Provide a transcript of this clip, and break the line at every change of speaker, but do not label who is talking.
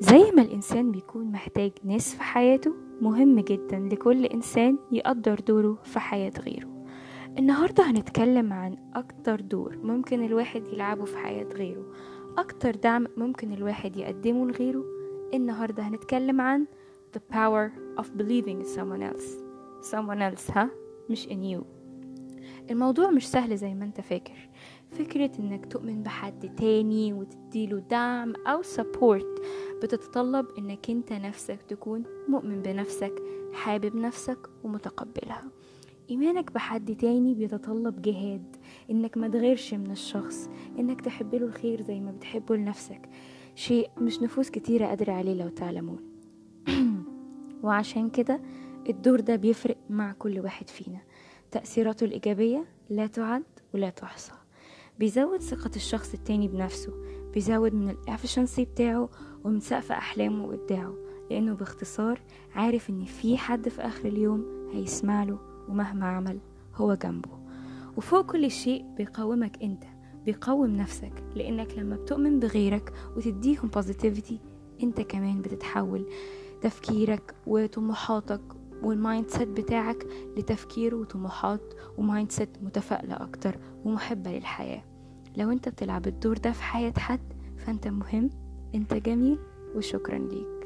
زي ما الإنسان بيكون محتاج ناس في حياته مهم جدا لكل إنسان يقدر دوره في حياة غيره. النهاردة هنتكلم عن أكتر دور ممكن الواحد يلعبه في حياة غيره. أكتر دعم ممكن الواحد يقدمه لغيره. النهاردة هنتكلم عن the power of believing in someone else. Someone else ها مش in you. الموضوع مش سهل زي ما انت فاكر. فكرة انك تؤمن بحد تاني وتديله دعم أو سبورت بتتطلب انك انت نفسك تكون مؤمن بنفسك حابب نفسك ومتقبلها. إيمانك بحد تاني بيتطلب جهاد إنك ما تغيرش من الشخص إنك تحب له الخير زي ما بتحبه لنفسك. شيء مش نفوس كتيرة قادرة عليه لو تعلمون. وعشان كده الدور ده بيفرق مع كل واحد فينا. تأثيراته الإيجابية لا تعد ولا تحصى. بيزود ثقة الشخص التاني بنفسه بيزود من ال efficiency بتاعه ومن سقف أحلامه وإبداعه لأنه باختصار عارف إن في حد في آخر اليوم هيسمع له ومهما عمل هو جنبه. وفوق كل شيء بيقومك أنت بيقوم نفسك لأنك لما بتؤمن بغيرك وتديهم positivity أنت كمان بتتحول تفكيرك وطموحاتك وال mindset بتاعك لتفكير وطموحات و mindset متفائلة أكتر ومحبة للحياة. لو أنت بتلعب الدور ده في حياة حد فأنت مهم أنت جميل وشكرا ليك.